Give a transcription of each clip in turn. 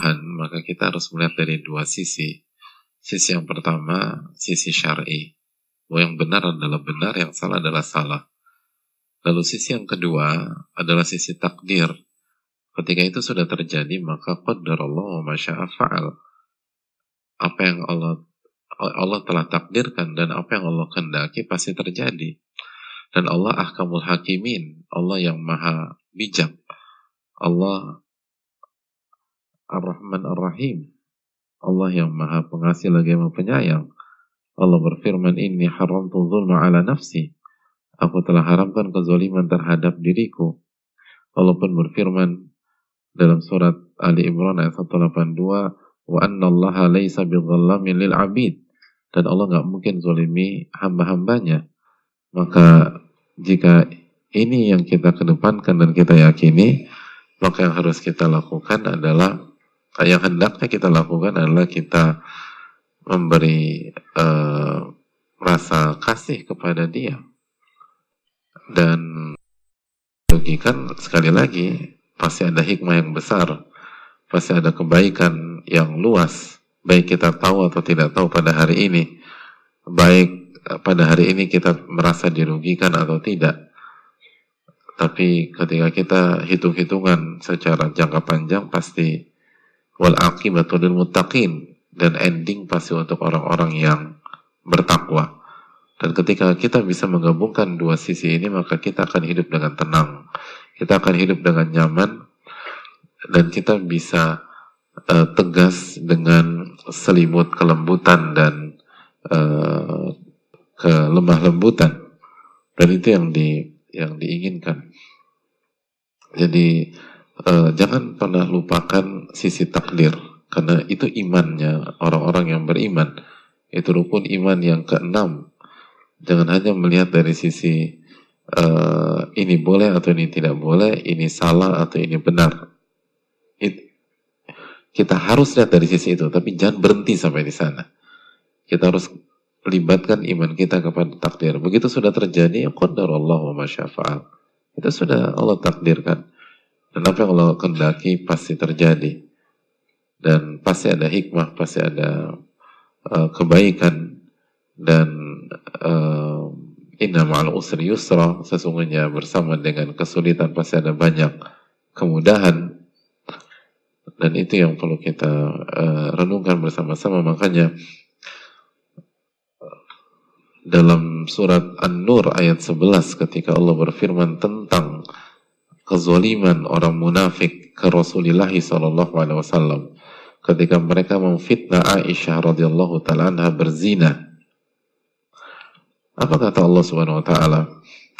maka kita harus melihat dari dua sisi. Sisi yang pertama, sisi syar'i. Bahwa yang benar adalah benar, yang salah adalah salah. Lalu sisi yang kedua adalah sisi takdir. Ketika itu sudah terjadi, maka qadarallah wa fa'al. Apa yang Allah Allah telah takdirkan dan apa yang Allah kendaki pasti terjadi. Dan Allah ahkamul hakimin. Allah yang maha bijak. Allah Ar-Rahman Ar-Rahim. Allah yang maha pengasih lagi yang penyayang. Allah berfirman, Inni haramtu zulma ala nafsi. Aku telah haramkan kezaliman terhadap diriku. Allah pun berfirman dalam surat Ali Imran ayat 182, Wa anna allaha laysa bidhallamin lil abid. Dan Allah nggak mungkin zalimi hamba-hambanya. Maka jika ini yang kita kedepankan dan kita yakini, maka yang harus kita lakukan adalah yang hendaknya kita lakukan adalah kita memberi uh, rasa kasih kepada dia. Dan kan sekali lagi pasti ada hikmah yang besar pasti ada kebaikan yang luas baik kita tahu atau tidak tahu pada hari ini. Baik eh, pada hari ini kita merasa dirugikan atau tidak. Tapi ketika kita hitung-hitungan secara jangka panjang pasti wal aqibatu lil muttaqin dan ending pasti untuk orang-orang yang bertakwa. Dan ketika kita bisa menggabungkan dua sisi ini maka kita akan hidup dengan tenang. Kita akan hidup dengan nyaman dan kita bisa uh, tegas dengan selimut kelembutan dan uh, kelemah lembutan. Dan itu yang di yang diinginkan. Jadi uh, jangan pernah lupakan sisi takdir karena itu imannya orang-orang yang beriman. Itu rukun iman yang keenam. Jangan hanya melihat dari sisi uh, ini boleh atau ini tidak boleh, ini salah atau ini benar. It, kita harus lihat dari sisi itu, tapi jangan berhenti sampai di sana. Kita harus libatkan iman kita kepada takdir. Begitu sudah terjadi, ya Allah wa masyafa'al. Itu sudah Allah takdirkan. Dan apa yang Allah kendaki pasti terjadi. Dan pasti ada hikmah, pasti ada uh, kebaikan. Dan uh, inna ma'al usri yusra, sesungguhnya bersama dengan kesulitan pasti ada banyak kemudahan. Dan itu yang perlu kita uh, renungkan bersama-sama. Makanya dalam surat An-Nur ayat 11 ketika Allah berfirman tentang kezaliman orang munafik ke Rasulullah sallallahu alaihi wasallam ketika mereka memfitnah Aisyah radhiyallahu taala anha berzina. Apa kata Allah Subhanahu wa taala?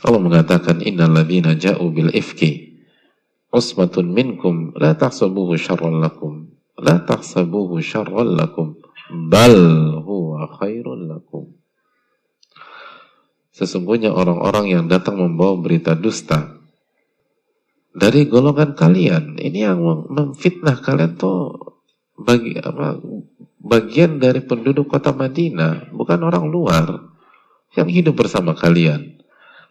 Allah mengatakan innal ladzina ja'u bil ifki usbatun minkum la tahsabuhu syarran lakum la tahsabuhu syarran lakum bal huwa khairun lakum Sesungguhnya orang-orang yang datang membawa berita dusta dari golongan kalian, ini yang memfitnah kalian tuh bagi apa bagian dari penduduk kota Madinah, bukan orang luar yang hidup bersama kalian.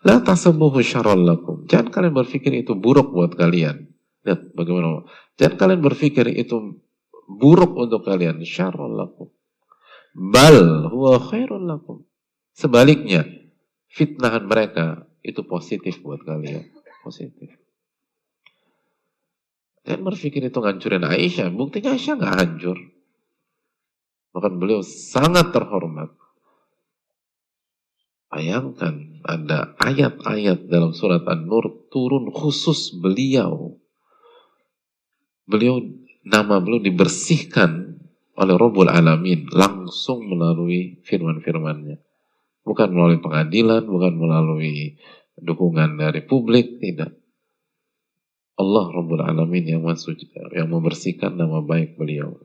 La tasabuhu syarral lakum. Jangan kalian berpikir itu buruk buat kalian. Lihat bagaimana. Jangan kalian berpikir itu buruk untuk kalian. Syarral lakum. Bal huwa khairul lakum. Sebaliknya, fitnahan mereka itu positif buat kalian. Positif. Dan berpikir itu ngancurin Aisyah. Buktinya Aisyah nggak hancur. Bahkan beliau sangat terhormat. Bayangkan ada ayat-ayat dalam surat An-Nur turun khusus beliau. Beliau nama beliau dibersihkan oleh Rabbul Alamin langsung melalui firman-firmannya. Bukan melalui pengadilan, bukan melalui dukungan dari publik, tidak. Allah Rabbul Alamin yang masuk, yang membersihkan nama baik beliau.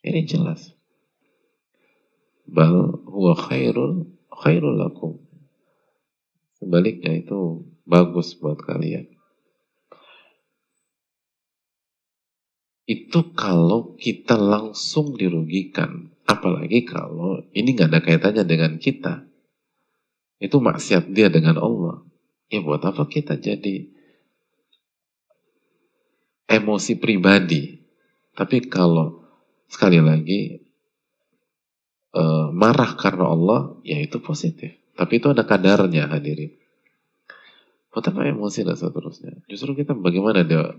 Ini jelas. Bal huwa khairul khairul lakum. Sebaliknya itu bagus buat kalian. Itu kalau kita langsung dirugikan. Apalagi kalau ini nggak ada kaitannya dengan kita. Itu maksiat dia dengan Allah. Ya buat apa kita jadi emosi pribadi Tapi kalau sekali lagi uh, marah karena Allah, ya itu positif. Tapi itu ada kadarnya hadirin. Betapa emosi dan seterusnya. Justru kita bagaimana dia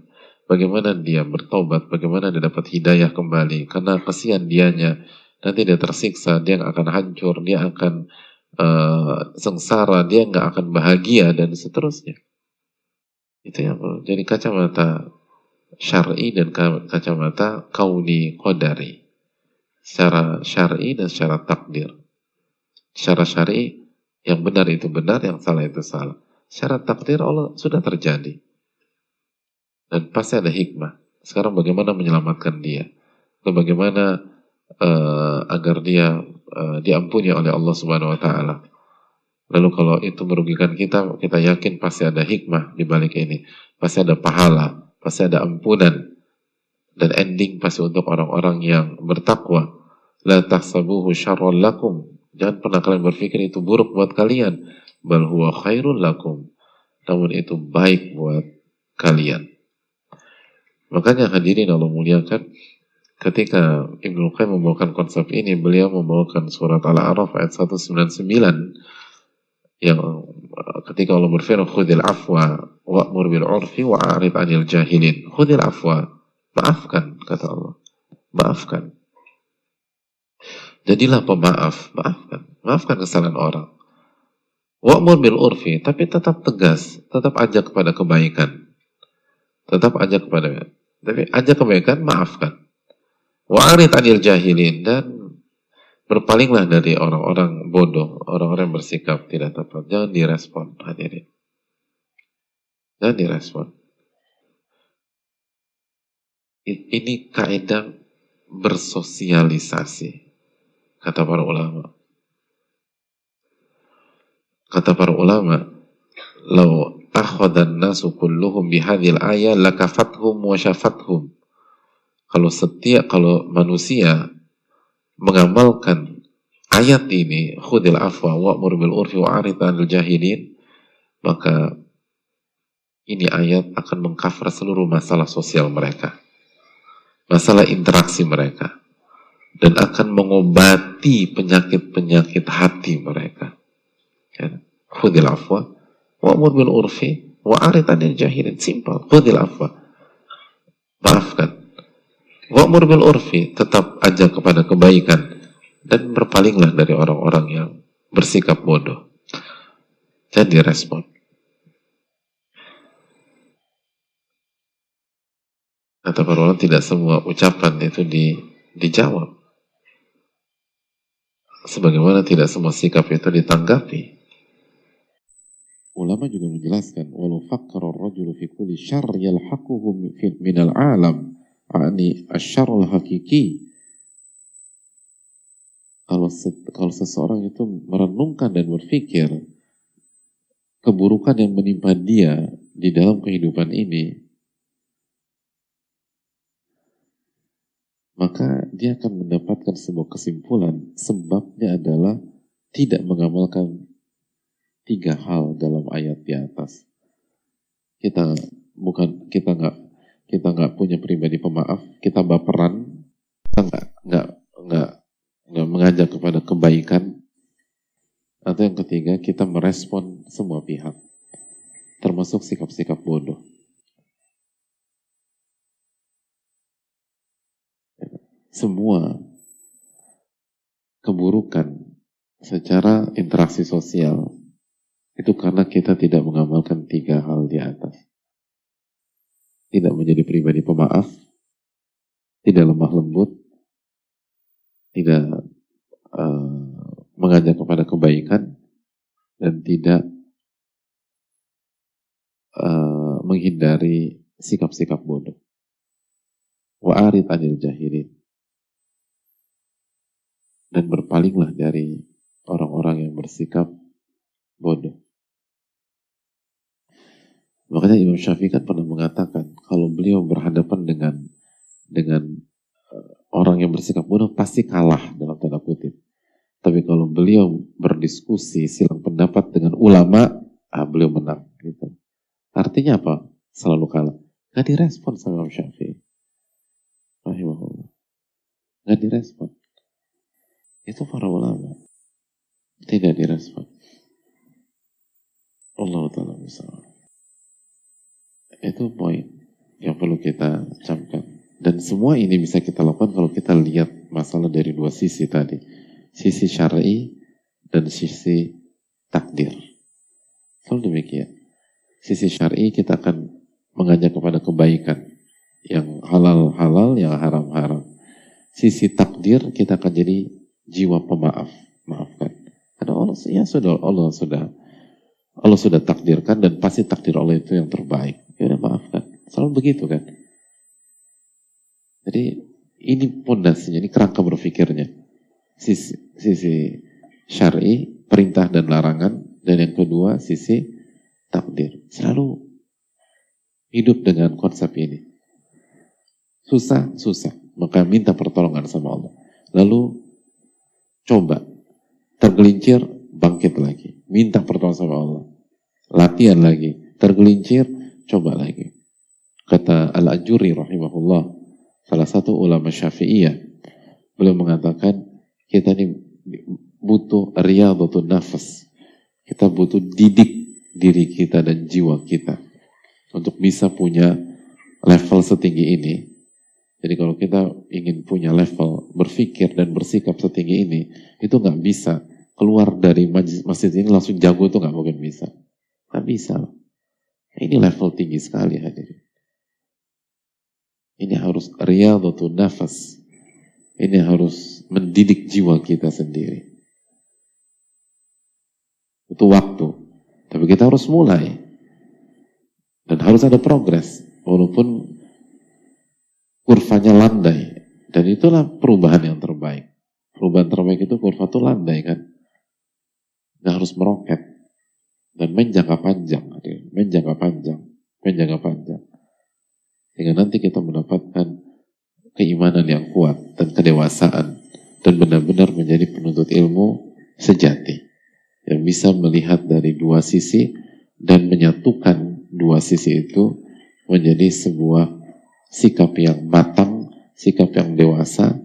bagaimana dia bertobat, bagaimana dia dapat hidayah kembali. Karena kasihan dianya, nanti dia tersiksa, dia akan hancur, dia akan uh, sengsara, dia nggak akan bahagia dan seterusnya. Itu yang. Jadi kacamata syar'i dan kacamata kauni qadari. Secara syar'i dan secara takdir. Secara syar'i yang benar itu benar, yang salah itu salah. Secara takdir Allah sudah terjadi. Dan pasti ada hikmah. Sekarang bagaimana menyelamatkan dia? Atau bagaimana uh, agar dia uh, diampuni oleh Allah Subhanahu wa taala. Lalu kalau itu merugikan kita, kita yakin pasti ada hikmah di balik ini. Pasti ada pahala, pasti ada ampunan. Dan ending pasti untuk orang-orang yang bertakwa. La tahsabuhu syarrul lakum. Jangan pernah kalian berpikir itu buruk buat kalian. Bal huwa khairul lakum. Namun itu baik buat kalian. Makanya hadirin Allah muliakan, ketika Ibnu Qayyim membawakan konsep ini, beliau membawakan surat Al-A'raf ayat 199 yang uh, ketika Allah berfirman khudil afwa wa'mur bil urfi wa'arid anil jahilin. Khudil afwa, maafkan kata Allah. Maafkan. Jadilah pemaaf, maafkan. Maafkan kesalahan orang. Wa'mur bil urfi, tapi tetap tegas, tetap ajak kepada kebaikan. Tetap ajak kepada tapi aja kebaikan, maafkan. Wa'arid anil jahilin dan berpalinglah dari orang-orang bodoh, orang-orang bersikap tidak tepat. Jangan direspon, hadirin. Jangan direspon. Ini kaidah bersosialisasi, kata para ulama. Kata para ulama, lau akhadan nasu kulluhum bihadhil ayat lakafathum wa syafathum. Kalau setiap kalau manusia mengamalkan ayat ini khudil afwa wa'mur bil urfi wa'arid anil jahilin maka ini ayat akan mengcover seluruh masalah sosial mereka masalah interaksi mereka dan akan mengobati penyakit-penyakit hati mereka ya. khudil afwa Wa'mur bil urfi wa'arid anil jahilin. Simpel. Khudil afwa. Maafkan. Wa'mur bil urfi. Tetap ajak kepada kebaikan. Dan berpalinglah dari orang-orang yang bersikap bodoh. Jadi respon. Kata para tidak semua ucapan itu di, dijawab. Sebagaimana tidak semua sikap itu ditanggapi ulama juga menjelaskan walau fakkara ar-rajulu fi kulli syarr yalhaquhu min al-alam ani asy-syarr hakiki kalau kalau seseorang itu merenungkan dan berpikir keburukan yang menimpa dia di dalam kehidupan ini maka dia akan mendapatkan sebuah kesimpulan sebabnya adalah tidak mengamalkan tiga hal dalam ayat di atas. Kita bukan kita nggak kita nggak punya pribadi pemaaf, kita baperan, kita nggak nggak nggak nggak mengajak kepada kebaikan, atau yang ketiga kita merespon semua pihak, termasuk sikap-sikap bodoh. Semua keburukan secara interaksi sosial itu karena kita tidak mengamalkan tiga hal di atas. Tidak menjadi pribadi pemaaf, tidak lemah lembut, tidak uh, mengajak kepada kebaikan, dan tidak uh, menghindari sikap-sikap bodoh. Wa'arid anil jahilin. Dan berpalinglah dari orang-orang yang bersikap bodoh. Makanya Imam Syafi'i kan pernah mengatakan kalau beliau berhadapan dengan dengan uh, orang yang bersikap bodoh pasti kalah dalam tanda kutip. Tapi kalau beliau berdiskusi silang pendapat dengan ulama, ah, beliau menang. Gitu. Artinya apa? Selalu kalah. Gak direspon sama Imam Syafi'i. Nggak direspon. Itu para ulama. Tidak direspon. Allah Ta'ala misalnya. Itu poin yang perlu kita camkan. Dan semua ini bisa kita lakukan kalau kita lihat masalah dari dua sisi tadi. Sisi syar'i dan sisi takdir. Selalu demikian. Sisi syar'i kita akan mengajak kepada kebaikan. Yang halal-halal, yang haram-haram. Sisi takdir kita akan jadi jiwa pemaaf. Maafkan. Karena Allah, ya sudah, Allah sudah Allah sudah takdirkan dan pasti takdir Allah itu yang terbaik. Ya maafkan. Selalu begitu kan. Jadi ini pondasinya, ini kerangka berpikirnya. Sisi, sisi syar'i, perintah dan larangan, dan yang kedua sisi takdir. Selalu hidup dengan konsep ini. Susah, susah. Maka minta pertolongan sama Allah. Lalu coba. Tergelincir, bangkit lagi. Minta pertolongan sama Allah. Latihan lagi. Tergelincir, coba lagi. Kata Al-Ajuri rahimahullah, salah satu ulama syafi'iyah, beliau mengatakan, kita ini butuh riyadhatun nafas. Kita butuh didik diri kita dan jiwa kita. Untuk bisa punya level setinggi ini. Jadi kalau kita ingin punya level berpikir dan bersikap setinggi ini, itu nggak bisa keluar dari masjid ini langsung jago itu nggak mungkin bisa. Nggak bisa. Ini level tinggi sekali hadirin. Ini harus riyadhatun nafas. Ini harus mendidik jiwa kita sendiri. Itu waktu. Tapi kita harus mulai. Dan harus ada progres. Walaupun kurvanya landai. Dan itulah perubahan yang terbaik. Perubahan terbaik itu kurva itu landai kan. Nggak harus meroket. Dan menjangka panjang. Menjangka panjang. Menjangka panjang. Sehingga nanti kita mendapatkan keimanan yang kuat dan kedewasaan dan benar-benar menjadi penuntut ilmu sejati yang bisa melihat dari dua sisi dan menyatukan dua sisi itu menjadi sebuah sikap yang matang, sikap yang dewasa,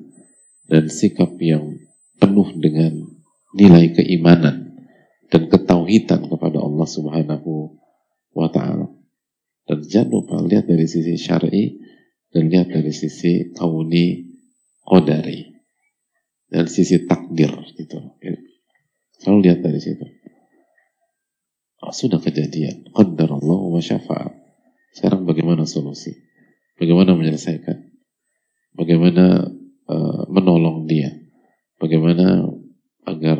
dan sikap yang penuh dengan nilai keimanan dan ketauhidan kepada Allah Subhanahu. Dan jangan lupa lihat dari sisi syar'i dan lihat dari sisi kauni qadari. Dari sisi takdir gitu. Selalu lihat dari situ. Oh, sudah kejadian. Qadar Allah wa syafa'at. Sekarang bagaimana solusi? Bagaimana menyelesaikan? Bagaimana uh, menolong dia? Bagaimana agar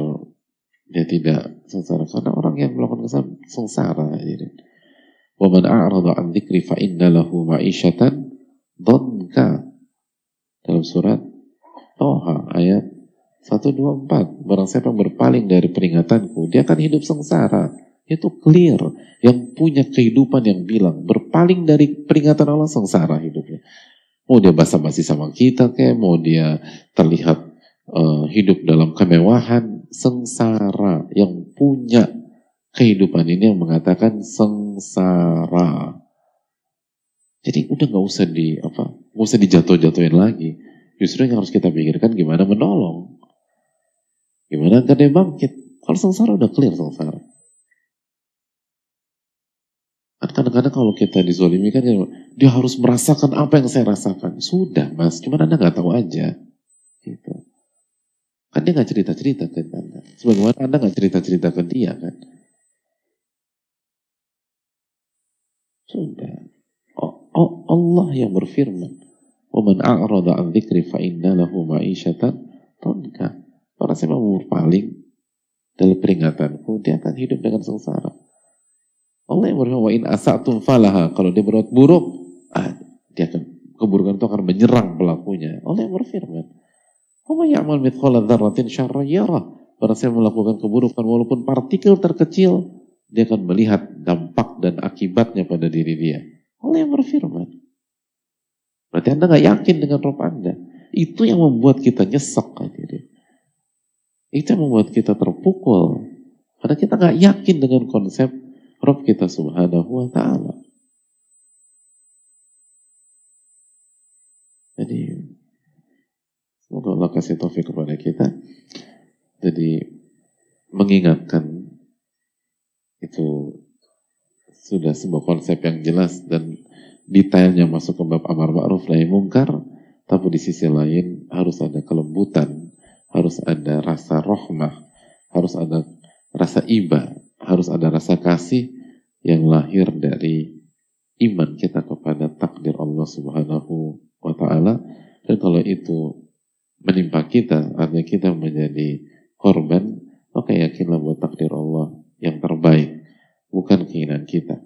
dia tidak sengsara? Karena orang yang melakukan kesalahan sengsara. Jadi. وَمَنْ أَعْرَضَ عَنْ ذِكْرِ فَإِنَّ لَهُ مَعِيشَةً ضَنْكَ dalam surat Toha ayat 124 barang siapa yang berpaling dari peringatanku dia akan hidup sengsara itu clear yang punya kehidupan yang bilang berpaling dari peringatan Allah sengsara hidupnya mau dia basa-basi sama kita kayak mau dia terlihat uh, hidup dalam kemewahan sengsara yang punya kehidupan ini yang mengatakan sengsara. Jadi udah nggak usah di apa, nggak usah dijatuh-jatuhin lagi. Justru yang harus kita pikirkan gimana menolong, gimana agar dia bangkit. Kalau sengsara udah clear sengsara. Kan kadang-kadang kalau kita dizolimi kan dia harus merasakan apa yang saya rasakan. Sudah mas, cuma anda nggak tahu aja. Gitu. Kan dia nggak cerita-cerita ke anda. Sebagaimana anda nggak cerita-cerita ke dia kan. Sudah. Allah yang berfirman, "Waman a'rada 'an dzikri fa inna lahu ma'isyatan tonka." Orang siapa berpaling dalam peringatanku, dia akan hidup dengan sengsara. Allah yang berfirman, "Wa in asatum falaha." Kalau dia berbuat buruk, ah, dia akan keburukan itu akan menyerang pelakunya. Allah yang berfirman, "Wa ya'mal mithqala dzarratin syarran yara." Orang siapa melakukan keburukan walaupun partikel terkecil, dia akan melihat dampak dan akibatnya pada diri dia. Allah yang berfirman. Berarti Anda nggak yakin dengan Rob Anda. Itu yang membuat kita nyesek hadirin. Itu yang membuat kita terpukul. Karena kita nggak yakin dengan konsep Rob kita subhanahu wa ta'ala. Jadi, semoga Allah kasih taufik kepada kita. Jadi mengingatkan itu sudah sebuah konsep yang jelas dan detailnya masuk ke bab amar ma'ruf nahi mungkar, tapi di sisi lain harus ada kelembutan, harus ada rasa rohmah, harus ada rasa iba, harus ada rasa kasih yang lahir dari iman kita kepada takdir Allah Subhanahu wa taala. Dan kalau itu menimpa kita, artinya kita menjadi korban, maka yakinlah buat takdir Allah yang terbaik bukan keinginan kita.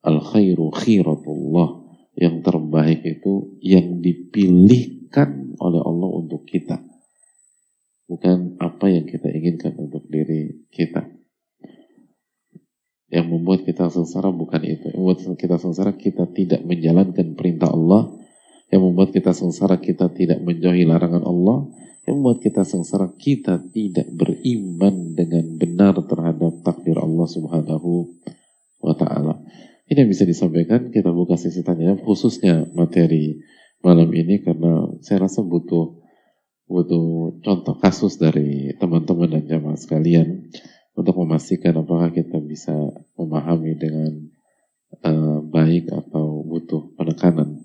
Al khairu khiratullah. Yang terbaik itu yang dipilihkan oleh Allah untuk kita. Bukan apa yang kita inginkan untuk diri kita. Yang membuat kita sengsara bukan itu. Yang membuat kita sengsara kita tidak menjalankan perintah Allah. Yang membuat kita sengsara kita tidak menjauhi larangan Allah yang membuat kita sengsara kita tidak beriman dengan benar terhadap takdir Allah Subhanahu wa taala. Ini yang bisa disampaikan, kita buka sesi tanya khususnya materi malam ini karena saya rasa butuh butuh contoh kasus dari teman-teman dan jamaah sekalian untuk memastikan apakah kita bisa memahami dengan uh, baik atau butuh penekanan.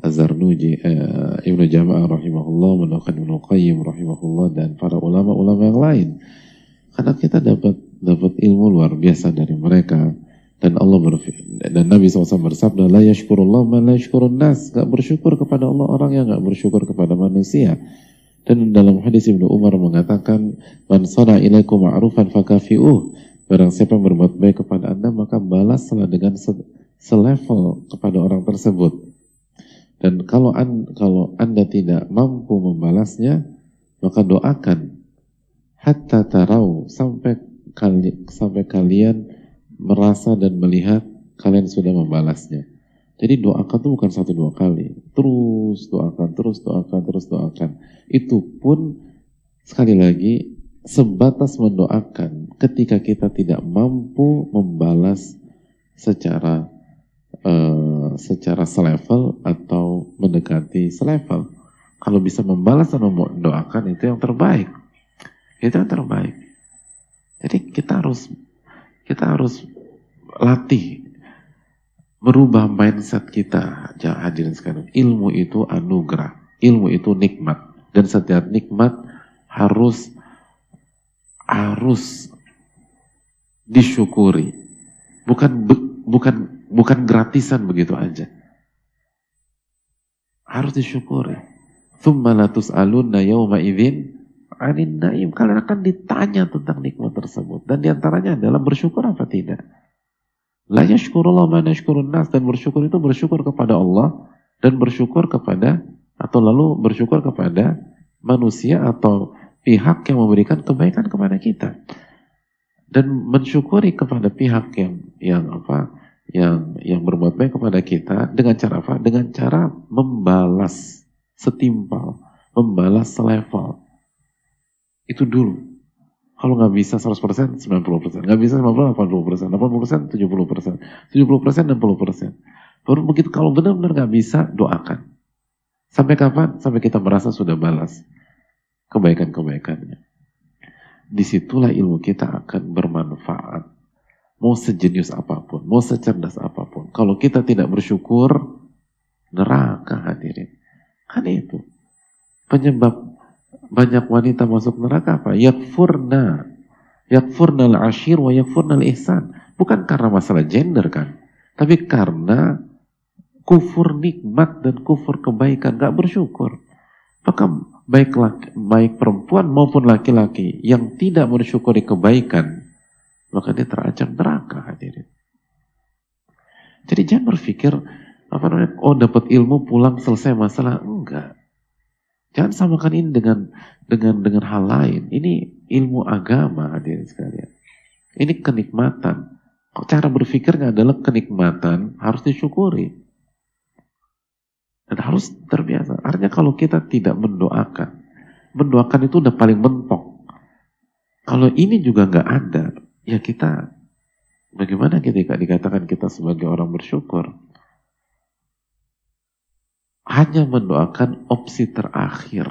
Az-Zarnuji, uh, Ibnu Jama'ah rahimahullah, mendoakan Ibnu Qayyim rahimahullah dan para ulama-ulama yang lain. Karena kita dapat dapat ilmu luar biasa dari mereka. Dan Allah dan Nabi SAW bersabda la yashkurullah ma la yashkurun nas. Gak bersyukur kepada Allah orang yang gak bersyukur kepada manusia. Dan dalam hadis Ibnu Umar mengatakan man sana ilaikum ma'rufan fakafi'uh. Barang siapa berbuat baik kepada anda maka balaslah dengan selevel kepada orang tersebut dan kalau an, kalau Anda tidak mampu membalasnya, maka doakan hatta tarau sampai kali, sampai kalian merasa dan melihat kalian sudah membalasnya. Jadi doakan itu bukan satu dua kali, terus doakan, terus doakan, terus doakan. Itu pun sekali lagi sebatas mendoakan ketika kita tidak mampu membalas secara uh, secara selevel atau mendekati selevel. Kalau bisa membalas dan mendoakan itu yang terbaik. Itu yang terbaik. Jadi kita harus kita harus latih merubah mindset kita. Jangan hadirin sekalian. Ilmu itu anugerah. Ilmu itu nikmat. Dan setiap nikmat harus harus disyukuri. Bukan bukan Bukan gratisan begitu aja. Harus disyukuri. Thumma latus alunna yawma idhin anin naim. Kalian akan ditanya tentang nikmat tersebut. Dan di antaranya adalah bersyukur apa tidak. La yashkurullah ma nashkurun nas. Dan bersyukur itu bersyukur kepada Allah. Dan bersyukur kepada, atau lalu bersyukur kepada manusia atau pihak yang memberikan kebaikan kepada kita. Dan mensyukuri kepada pihak yang yang apa yang yang berbuat baik kepada kita dengan cara apa? Dengan cara membalas setimpal, membalas selevel. Itu dulu. Kalau nggak bisa 100%, 90%. Nggak bisa 50, 80%. 80%, 70%. 70%, 60%. Baru begitu, kalau benar-benar nggak bisa, doakan. Sampai kapan? Sampai kita merasa sudah balas kebaikan-kebaikannya. Di situlah ilmu kita akan bermanfaat Mau sejenius apa pun, mau secerdas apa pun. Kalau kita tidak bersyukur, neraka hadirin. Kan itu. Penyebab banyak wanita masuk neraka apa? Yakfurna. Yakfurna al-ashir wa yakfurna al-ihsan. Bukan karena masalah gender kan. Tapi karena kufur nikmat dan kufur kebaikan. Gak bersyukur. Maka baik, laki, baik perempuan maupun laki-laki yang tidak mensyukuri kebaikan maka dia terancam neraka hadirin. Jadi jangan berpikir apa namanya, oh dapat ilmu pulang selesai masalah. Enggak. Jangan samakan ini dengan dengan dengan hal lain. Ini ilmu agama hadirin sekalian. Ini kenikmatan. Cara berpikirnya adalah kenikmatan harus disyukuri. Dan harus terbiasa. Artinya kalau kita tidak mendoakan, mendoakan itu udah paling mentok. Kalau ini juga nggak ada, ya kita bagaimana ketika dikatakan kita sebagai orang bersyukur? Hanya mendoakan opsi terakhir,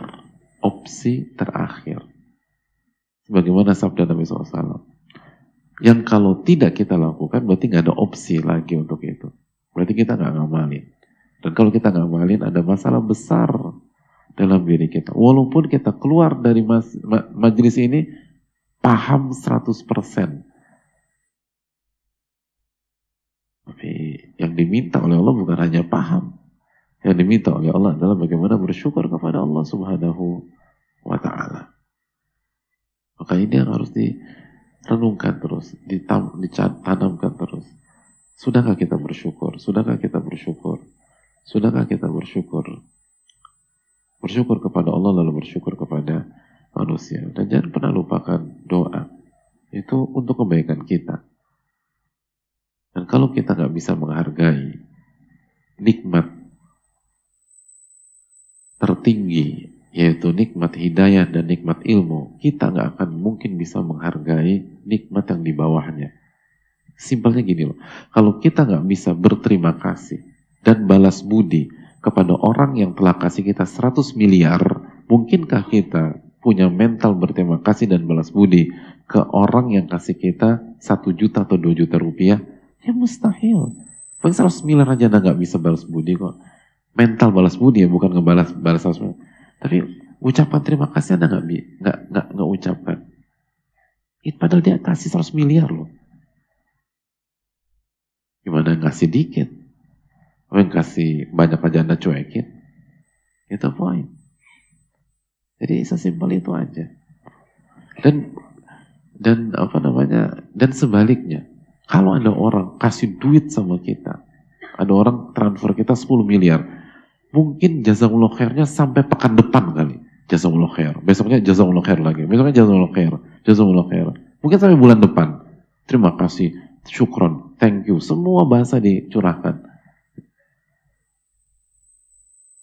opsi terakhir. Bagaimana sabda Nabi SAW? Yang kalau tidak kita lakukan, berarti nggak ada opsi lagi untuk itu. Berarti kita nggak ngamalin. Dan kalau kita ngamalin, ada masalah besar dalam diri kita. Walaupun kita keluar dari mas, ma, majelis ini paham 100%. Tapi yang diminta oleh Allah bukan hanya paham. Yang diminta oleh Allah adalah bagaimana bersyukur kepada Allah Subhanahu wa taala. Maka ini yang harus direnungkan terus, ditam, ditanamkan terus. Sudahkah kita bersyukur? Sudahkah kita bersyukur? Sudahkah kita bersyukur? Bersyukur kepada Allah lalu bersyukur kepada manusia. Dan jangan pernah lupakan doa. Itu untuk kebaikan kita. Dan kalau kita nggak bisa menghargai nikmat tertinggi, yaitu nikmat hidayah dan nikmat ilmu, kita nggak akan mungkin bisa menghargai nikmat yang di bawahnya. Simpelnya gini loh, kalau kita nggak bisa berterima kasih dan balas budi kepada orang yang telah kasih kita 100 miliar, mungkinkah kita punya mental berterima kasih dan balas budi ke orang yang kasih kita 1 juta atau 2 juta rupiah? Ya mustahil. Paling 100 miliar aja nggak bisa balas budi kok. Mental balas budi ya, bukan ngebalas balas 100 miliar. Tapi ucapan terima kasih anda nggak nggak nggak nggak ucapkan. It, padahal dia kasih 100 miliar loh. Gimana ngasih dikit? yang kasih banyak aja anda cuekin. Itu poin. Jadi sesimpel itu aja. Dan dan apa namanya? Dan sebaliknya, kalau ada orang kasih duit sama kita, ada orang transfer kita 10 miliar, mungkin jazakumullah khairnya sampai pekan depan kali. Jazakumullah khair. Besoknya jazakumullah khair lagi. Besoknya jazakumullah khair. Jazakumullah khair. Mungkin sampai bulan depan. Terima kasih. Syukron. Thank you. Semua bahasa dicurahkan.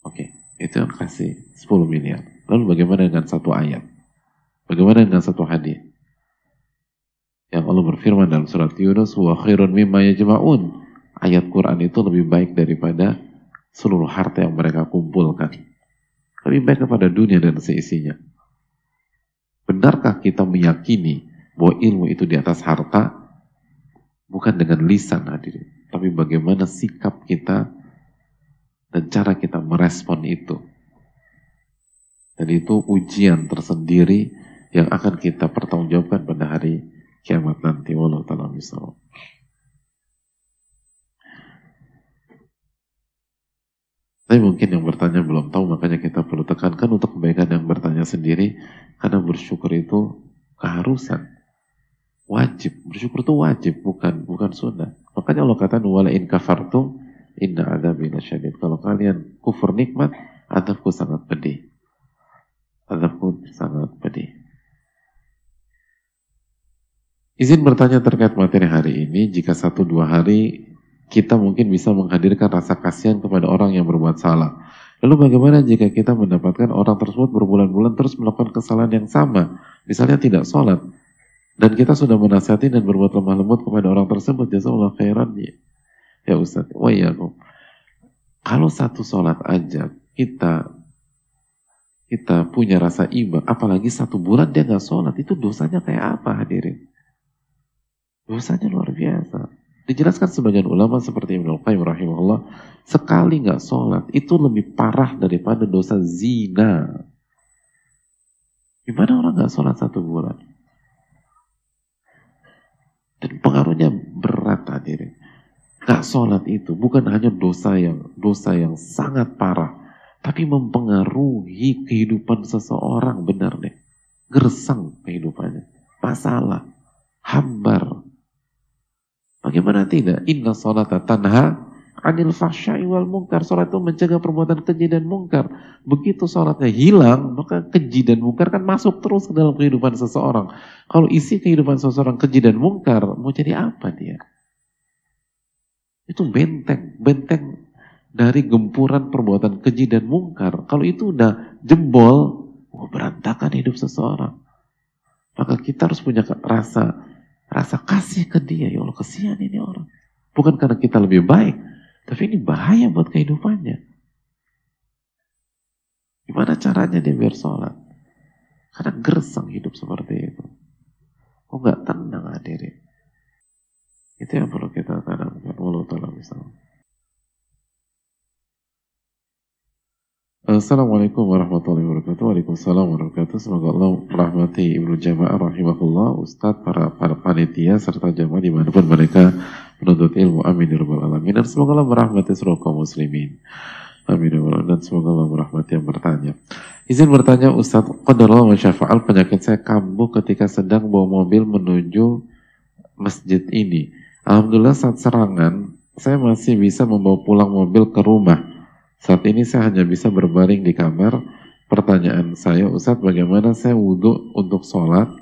Oke, okay, itu yang kasih 10 miliar. Lalu bagaimana dengan satu ayat? Bagaimana dengan satu hadis? Yang Allah berfirman dalam surat Yunus, "Wa khairun mimma yajma'un." Ayat Quran itu lebih baik daripada seluruh harta yang mereka kumpulkan. Lebih baik kepada dunia dan seisinya. Benarkah kita meyakini bahwa ilmu itu di atas harta? Bukan dengan lisan hadirin, tapi bagaimana sikap kita dan cara kita merespon itu. Dan itu ujian tersendiri yang akan kita pertanggungjawabkan pada hari kiamat nanti. Wallahu ta'ala misal. Tapi mungkin yang bertanya belum tahu, makanya kita perlu tekankan untuk kebaikan yang bertanya sendiri, karena bersyukur itu keharusan, wajib. Bersyukur itu wajib, bukan bukan sunnah. Makanya Allah kata, wala in kafartum Inna adabi syadid. Kalau kalian kufur nikmat, adabku sangat pedih. Adabku sangat pedih. Izin bertanya terkait materi hari ini, jika satu dua hari kita mungkin bisa menghadirkan rasa kasihan kepada orang yang berbuat salah. Lalu bagaimana jika kita mendapatkan orang tersebut berbulan-bulan terus melakukan kesalahan yang sama, misalnya tidak sholat, dan kita sudah menasihati dan berbuat lemah lembut kepada orang tersebut, Allah khairan, Ya Ustaz, oh iya Kalau satu sholat aja kita kita punya rasa iba, apalagi satu bulan dia nggak sholat, itu dosanya kayak apa hadirin? Dosanya luar biasa. Dijelaskan sebagian ulama seperti Ibnu Qayyim rahimahullah, sekali nggak sholat itu lebih parah daripada dosa zina. Gimana orang nggak sholat satu bulan? Dan pengaruhnya berat hadirin. Gak sholat itu bukan hanya dosa yang dosa yang sangat parah, tapi mempengaruhi kehidupan seseorang benar deh. Gersang kehidupannya, masalah, hambar. Bagaimana tidak? Inna sholat tanha anil fahsyai wal mungkar. Sholat itu mencegah perbuatan keji dan mungkar. Begitu sholatnya hilang, maka keji dan mungkar kan masuk terus ke dalam kehidupan seseorang. Kalau isi kehidupan seseorang keji dan mungkar, mau jadi apa dia? Itu benteng, benteng dari gempuran perbuatan keji dan mungkar. Kalau itu udah jebol, oh berantakan hidup seseorang. Maka kita harus punya rasa rasa kasih ke dia. Ya Allah, kesian ini orang. Bukan karena kita lebih baik, tapi ini bahaya buat kehidupannya. Gimana caranya dia biar sholat? Karena gersang hidup seperti itu. Oh nggak tenang hadirin. Itu yang perlu kita tanamkan. Walau ta'ala misalnya. Assalamualaikum warahmatullahi wabarakatuh. Waalaikumsalam warahmatullahi wabarakatuh. Semoga Allah merahmati Ibnu Jamaah rahimahullah, Ustadz, para, para panitia, serta jamaah di mana pun mereka menuntut ilmu. Amin ya alamin. Dan semoga Allah merahmati seluruh kaum muslimin. Amin ya Dan semoga Allah merahmati yang bertanya. Izin bertanya Ustadz, Qadarullah wa syafa'al penyakit saya kambuh ketika sedang bawa mobil menuju masjid ini. Alhamdulillah saat serangan, saya masih bisa membawa pulang mobil ke rumah saat ini saya hanya bisa berbaring di kamar. Pertanyaan saya, Ustadz bagaimana saya wudhu untuk sholat?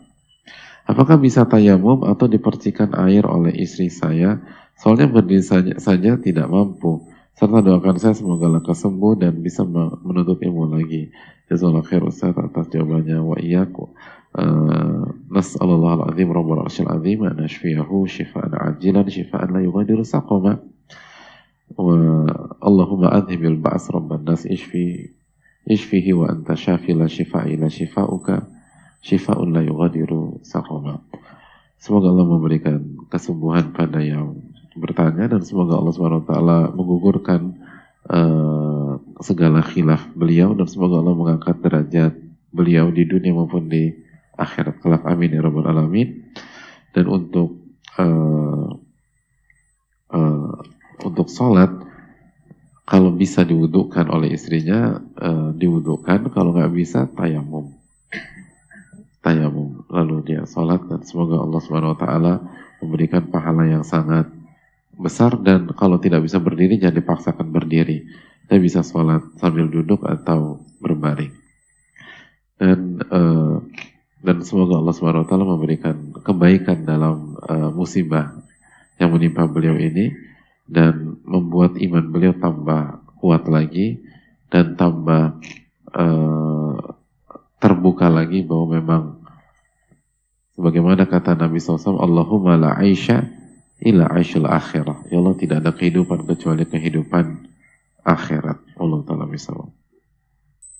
Apakah bisa tayamum atau dipercikan air oleh istri saya? Soalnya berdiri saja, saja tidak mampu. Serta doakan saya semoga lekas sembuh dan bisa menuntut ilmu lagi. Jazakallah khair Ustaz atas jawabannya wa iyyaku. Uh, Nas'alullah al-azim rabbul arsyil azim an ashfiyahu shifaan ajilan shifaan la yughadiru saqama. اللهم أذهب البأس رب الناس اشفي اشفيه وأنت شافي لا شفاء إلا شفاؤك شفاء لا يغادر سقما Semoga Allah memberikan kesembuhan pada yang bertanya dan semoga Allah SWT menggugurkan uh, segala khilaf beliau dan semoga Allah mengangkat derajat beliau di dunia maupun di akhirat kelak amin ya rabbal alamin dan untuk uh, uh, untuk sholat kalau bisa diwudukkan oleh istrinya uh, diwudukkan kalau nggak bisa tayamum. Tayamum. Lalu dia sholat dan semoga Allah Subhanahu Wa Taala memberikan pahala yang sangat besar dan kalau tidak bisa berdiri jangan dipaksakan berdiri. Dia bisa sholat sambil duduk atau berbaring. Dan uh, dan semoga Allah Subhanahu Wa Taala memberikan kebaikan dalam uh, musibah yang menimpa beliau ini dan membuat iman beliau tambah kuat lagi dan tambah uh, terbuka lagi bahwa memang sebagaimana kata Nabi SAW Allahumma la aisha illa aishul akhirah. Ya Allah tidak ada kehidupan kecuali kehidupan akhirat. Allah Ta'ala misal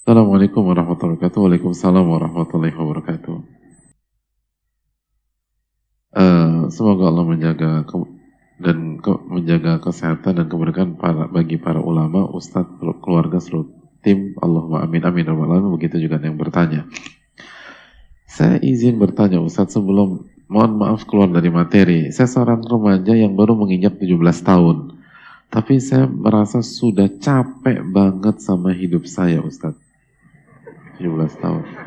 Assalamualaikum warahmatullahi wabarakatuh. Waalaikumsalam warahmatullahi wabarakatuh. Uh, Semoga Allah menjaga dan ke, menjaga kesehatan dan keberkahan para, bagi para ulama, ustadz, keluarga, seluruh tim. Allahumma amin amin alamin. Begitu juga yang bertanya. Saya izin bertanya Ustadz sebelum mohon maaf keluar dari materi. Saya seorang remaja yang baru menginjak 17 tahun. Tapi saya merasa sudah capek banget sama hidup saya Ustadz. 17 tahun.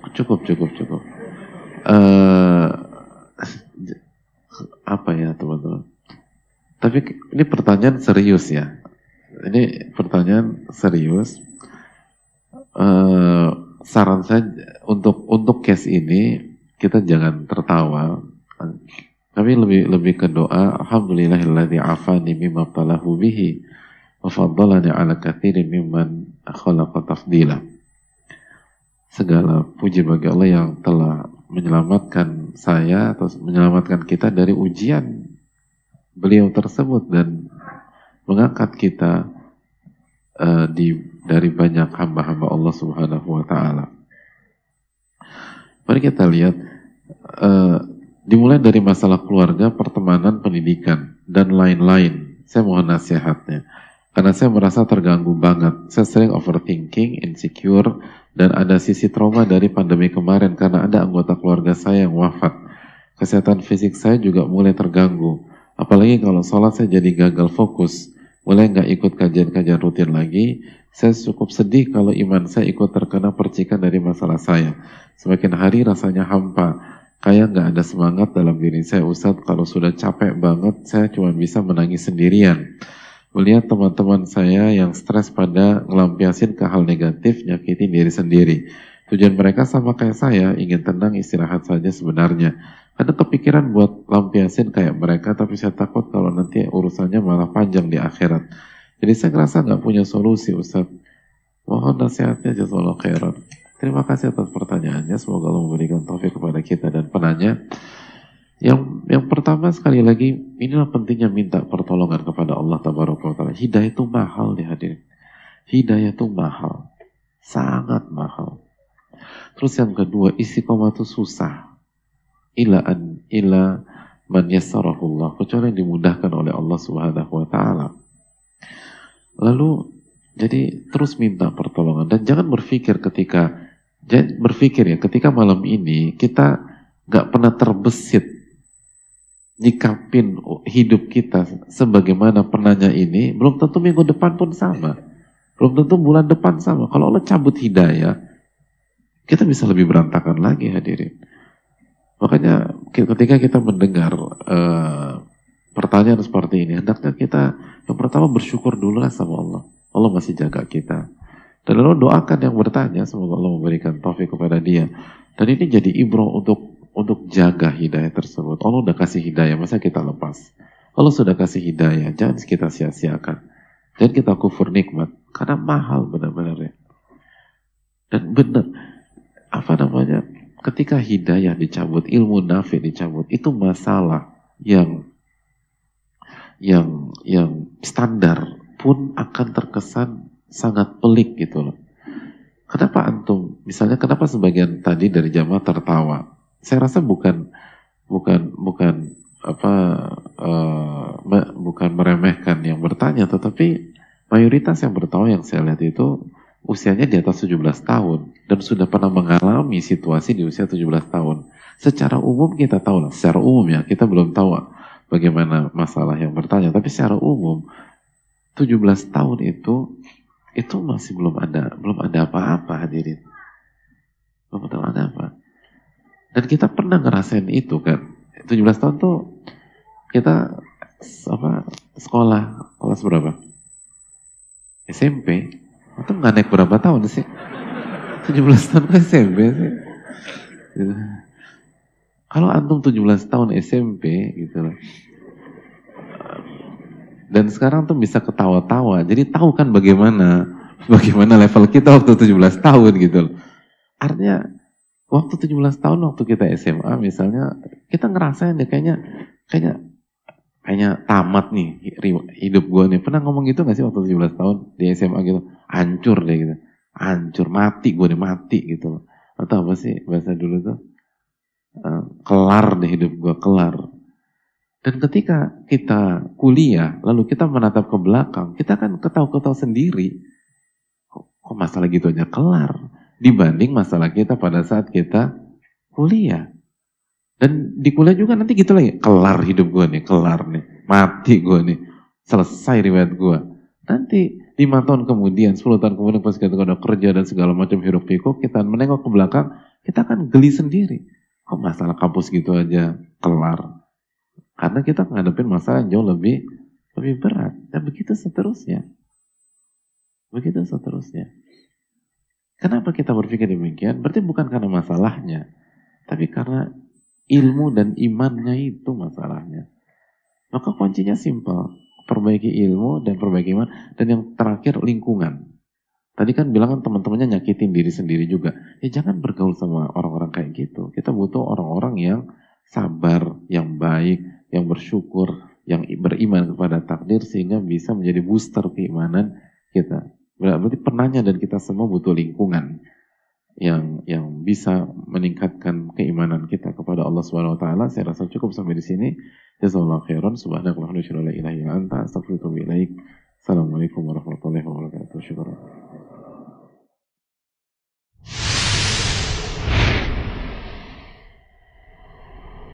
Cukup cukup cukup uh, apa ya teman-teman? Tapi ini pertanyaan serius ya. Ini pertanyaan serius. Uh, saran saya untuk untuk case ini kita jangan tertawa. Tapi lebih lebih ke doa alhamdulillahilladzi afani mimma talahu bihi wa faddalani ala katsirin mimman khalaqa tafdila segala puji bagi Allah yang telah menyelamatkan saya atau menyelamatkan kita dari ujian beliau tersebut dan mengangkat kita uh, di dari banyak hamba-hamba Allah Subhanahu wa taala. Mari kita lihat uh, dimulai dari masalah keluarga, pertemanan, pendidikan dan lain-lain. Saya mohon nasihatnya. Karena saya merasa terganggu banget. Saya sering overthinking, insecure, dan ada sisi trauma dari pandemi kemarin karena ada anggota keluarga saya yang wafat. Kesehatan fisik saya juga mulai terganggu. Apalagi kalau sholat saya jadi gagal fokus. Mulai nggak ikut kajian-kajian rutin lagi. Saya cukup sedih kalau iman saya ikut terkena percikan dari masalah saya. Semakin hari rasanya hampa. Kayak nggak ada semangat dalam diri saya Ustadz. Kalau sudah capek banget, saya cuma bisa menangis sendirian. Melihat teman-teman saya yang stres pada ngelampiasin ke hal negatif, nyakitin diri sendiri. Tujuan mereka sama kayak saya, ingin tenang istirahat saja sebenarnya. Ada kepikiran buat lampiasin kayak mereka, tapi saya takut kalau nanti urusannya malah panjang di akhirat. Jadi saya ngerasa nggak punya solusi Ustaz. Mohon nasihatnya jazakallah khairan. Terima kasih atas pertanyaannya. Semoga Allah memberikan taufik kepada kita dan penanya. Yang yang pertama sekali lagi, inilah pentingnya minta pertolongan kepada Allah Taala. Hidayah itu mahal nih hadirin. Hidayah itu mahal. Sangat mahal. Terus yang kedua, istiqomah itu susah. Ila an ila man yassarahullah. Kecuali yang dimudahkan oleh Allah Subhanahu wa taala. Lalu jadi terus minta pertolongan dan jangan berpikir ketika jangan berpikir ya ketika malam ini kita nggak pernah terbesit nyikapin hidup kita sebagaimana pernahnya ini belum tentu minggu depan pun sama belum tentu bulan depan sama kalau Allah cabut hidayah kita bisa lebih berantakan lagi hadirin makanya ketika kita mendengar uh, pertanyaan seperti ini hendaknya kita yang pertama bersyukur dulu lah sama Allah Allah masih jaga kita. Dan lalu doakan yang bertanya, semoga Allah memberikan taufik kepada dia. Dan ini jadi ibro untuk untuk jaga hidayah tersebut. Allah udah kasih hidayah, masa kita lepas? Allah sudah kasih hidayah, jangan kita sia-siakan. Jangan kita kufur nikmat, karena mahal benar-benar ya. Dan benar, apa namanya, ketika hidayah dicabut, ilmu nafi dicabut, itu masalah yang yang yang standar pun akan terkesan sangat pelik gitu loh. Kenapa antum, misalnya kenapa sebagian tadi dari jamaah tertawa? Saya rasa bukan bukan bukan apa uh, bukan meremehkan yang bertanya, tetapi mayoritas yang bertawa yang saya lihat itu usianya di atas 17 tahun dan sudah pernah mengalami situasi di usia 17 tahun. Secara umum kita tahu lah, secara umum ya kita belum tahu bagaimana masalah yang bertanya, tapi secara umum 17 tahun itu itu masih belum ada belum ada apa-apa hadirin belum ada apa dan kita pernah ngerasain itu kan. 17 tahun tuh kita apa sekolah kelas berapa? SMP itu nggak naik berapa tahun sih? 17 tahun ke SMP sih. Kalau antum 17 tahun SMP gitu loh. Dan sekarang tuh bisa ketawa-tawa. Jadi tahu kan bagaimana bagaimana level kita waktu 17 tahun gitu loh. Artinya waktu 17 tahun waktu kita SMA misalnya kita ngerasain deh kayaknya kayaknya kayaknya tamat nih hidup gue nih. Pernah ngomong gitu gak sih waktu 17 tahun di SMA gitu? Hancur deh gitu. Hancur, mati gue nih, mati gitu. Atau apa sih bahasa dulu tuh? Uh, kelar deh hidup gue, kelar. Dan ketika kita kuliah, lalu kita menatap ke belakang, kita kan ketahu-ketahu sendiri. Kok, kok masalah gitu aja kelar? Dibanding masalah kita pada saat kita kuliah. Dan di kuliah juga nanti gitu lagi, kelar hidup gue nih, kelar nih, mati gue nih, selesai riwayat gue. Nanti lima tahun kemudian, sepuluh tahun kemudian pas kita udah kerja dan segala macam hirup pikuk, kita menengok ke belakang, kita akan geli sendiri. Kok masalah kampus gitu aja kelar? Karena kita menghadapi masalah yang jauh lebih lebih berat. Dan begitu seterusnya. Begitu seterusnya. Kenapa kita berpikir demikian? Berarti bukan karena masalahnya. Tapi karena ilmu dan imannya itu masalahnya. Maka kuncinya simpel. Perbaiki ilmu dan perbaiki iman. Dan yang terakhir lingkungan. Tadi kan bilang kan teman-temannya nyakitin diri sendiri juga. Ya jangan bergaul sama orang-orang kayak gitu. Kita butuh orang-orang yang sabar, yang baik, yang bersyukur, yang beriman kepada takdir sehingga bisa menjadi booster keimanan kita. Berarti penanya dan kita semua butuh lingkungan yang yang bisa meningkatkan keimanan kita kepada Allah Subhanahu wa taala. Saya rasa cukup sampai di sini. Jazakallahu khairan. Subhanakallahumma wa bihamdika, la ilaha illa anta, astaghfiruka wa Assalamualaikum warahmatullahi wabarakatuh. Syukur.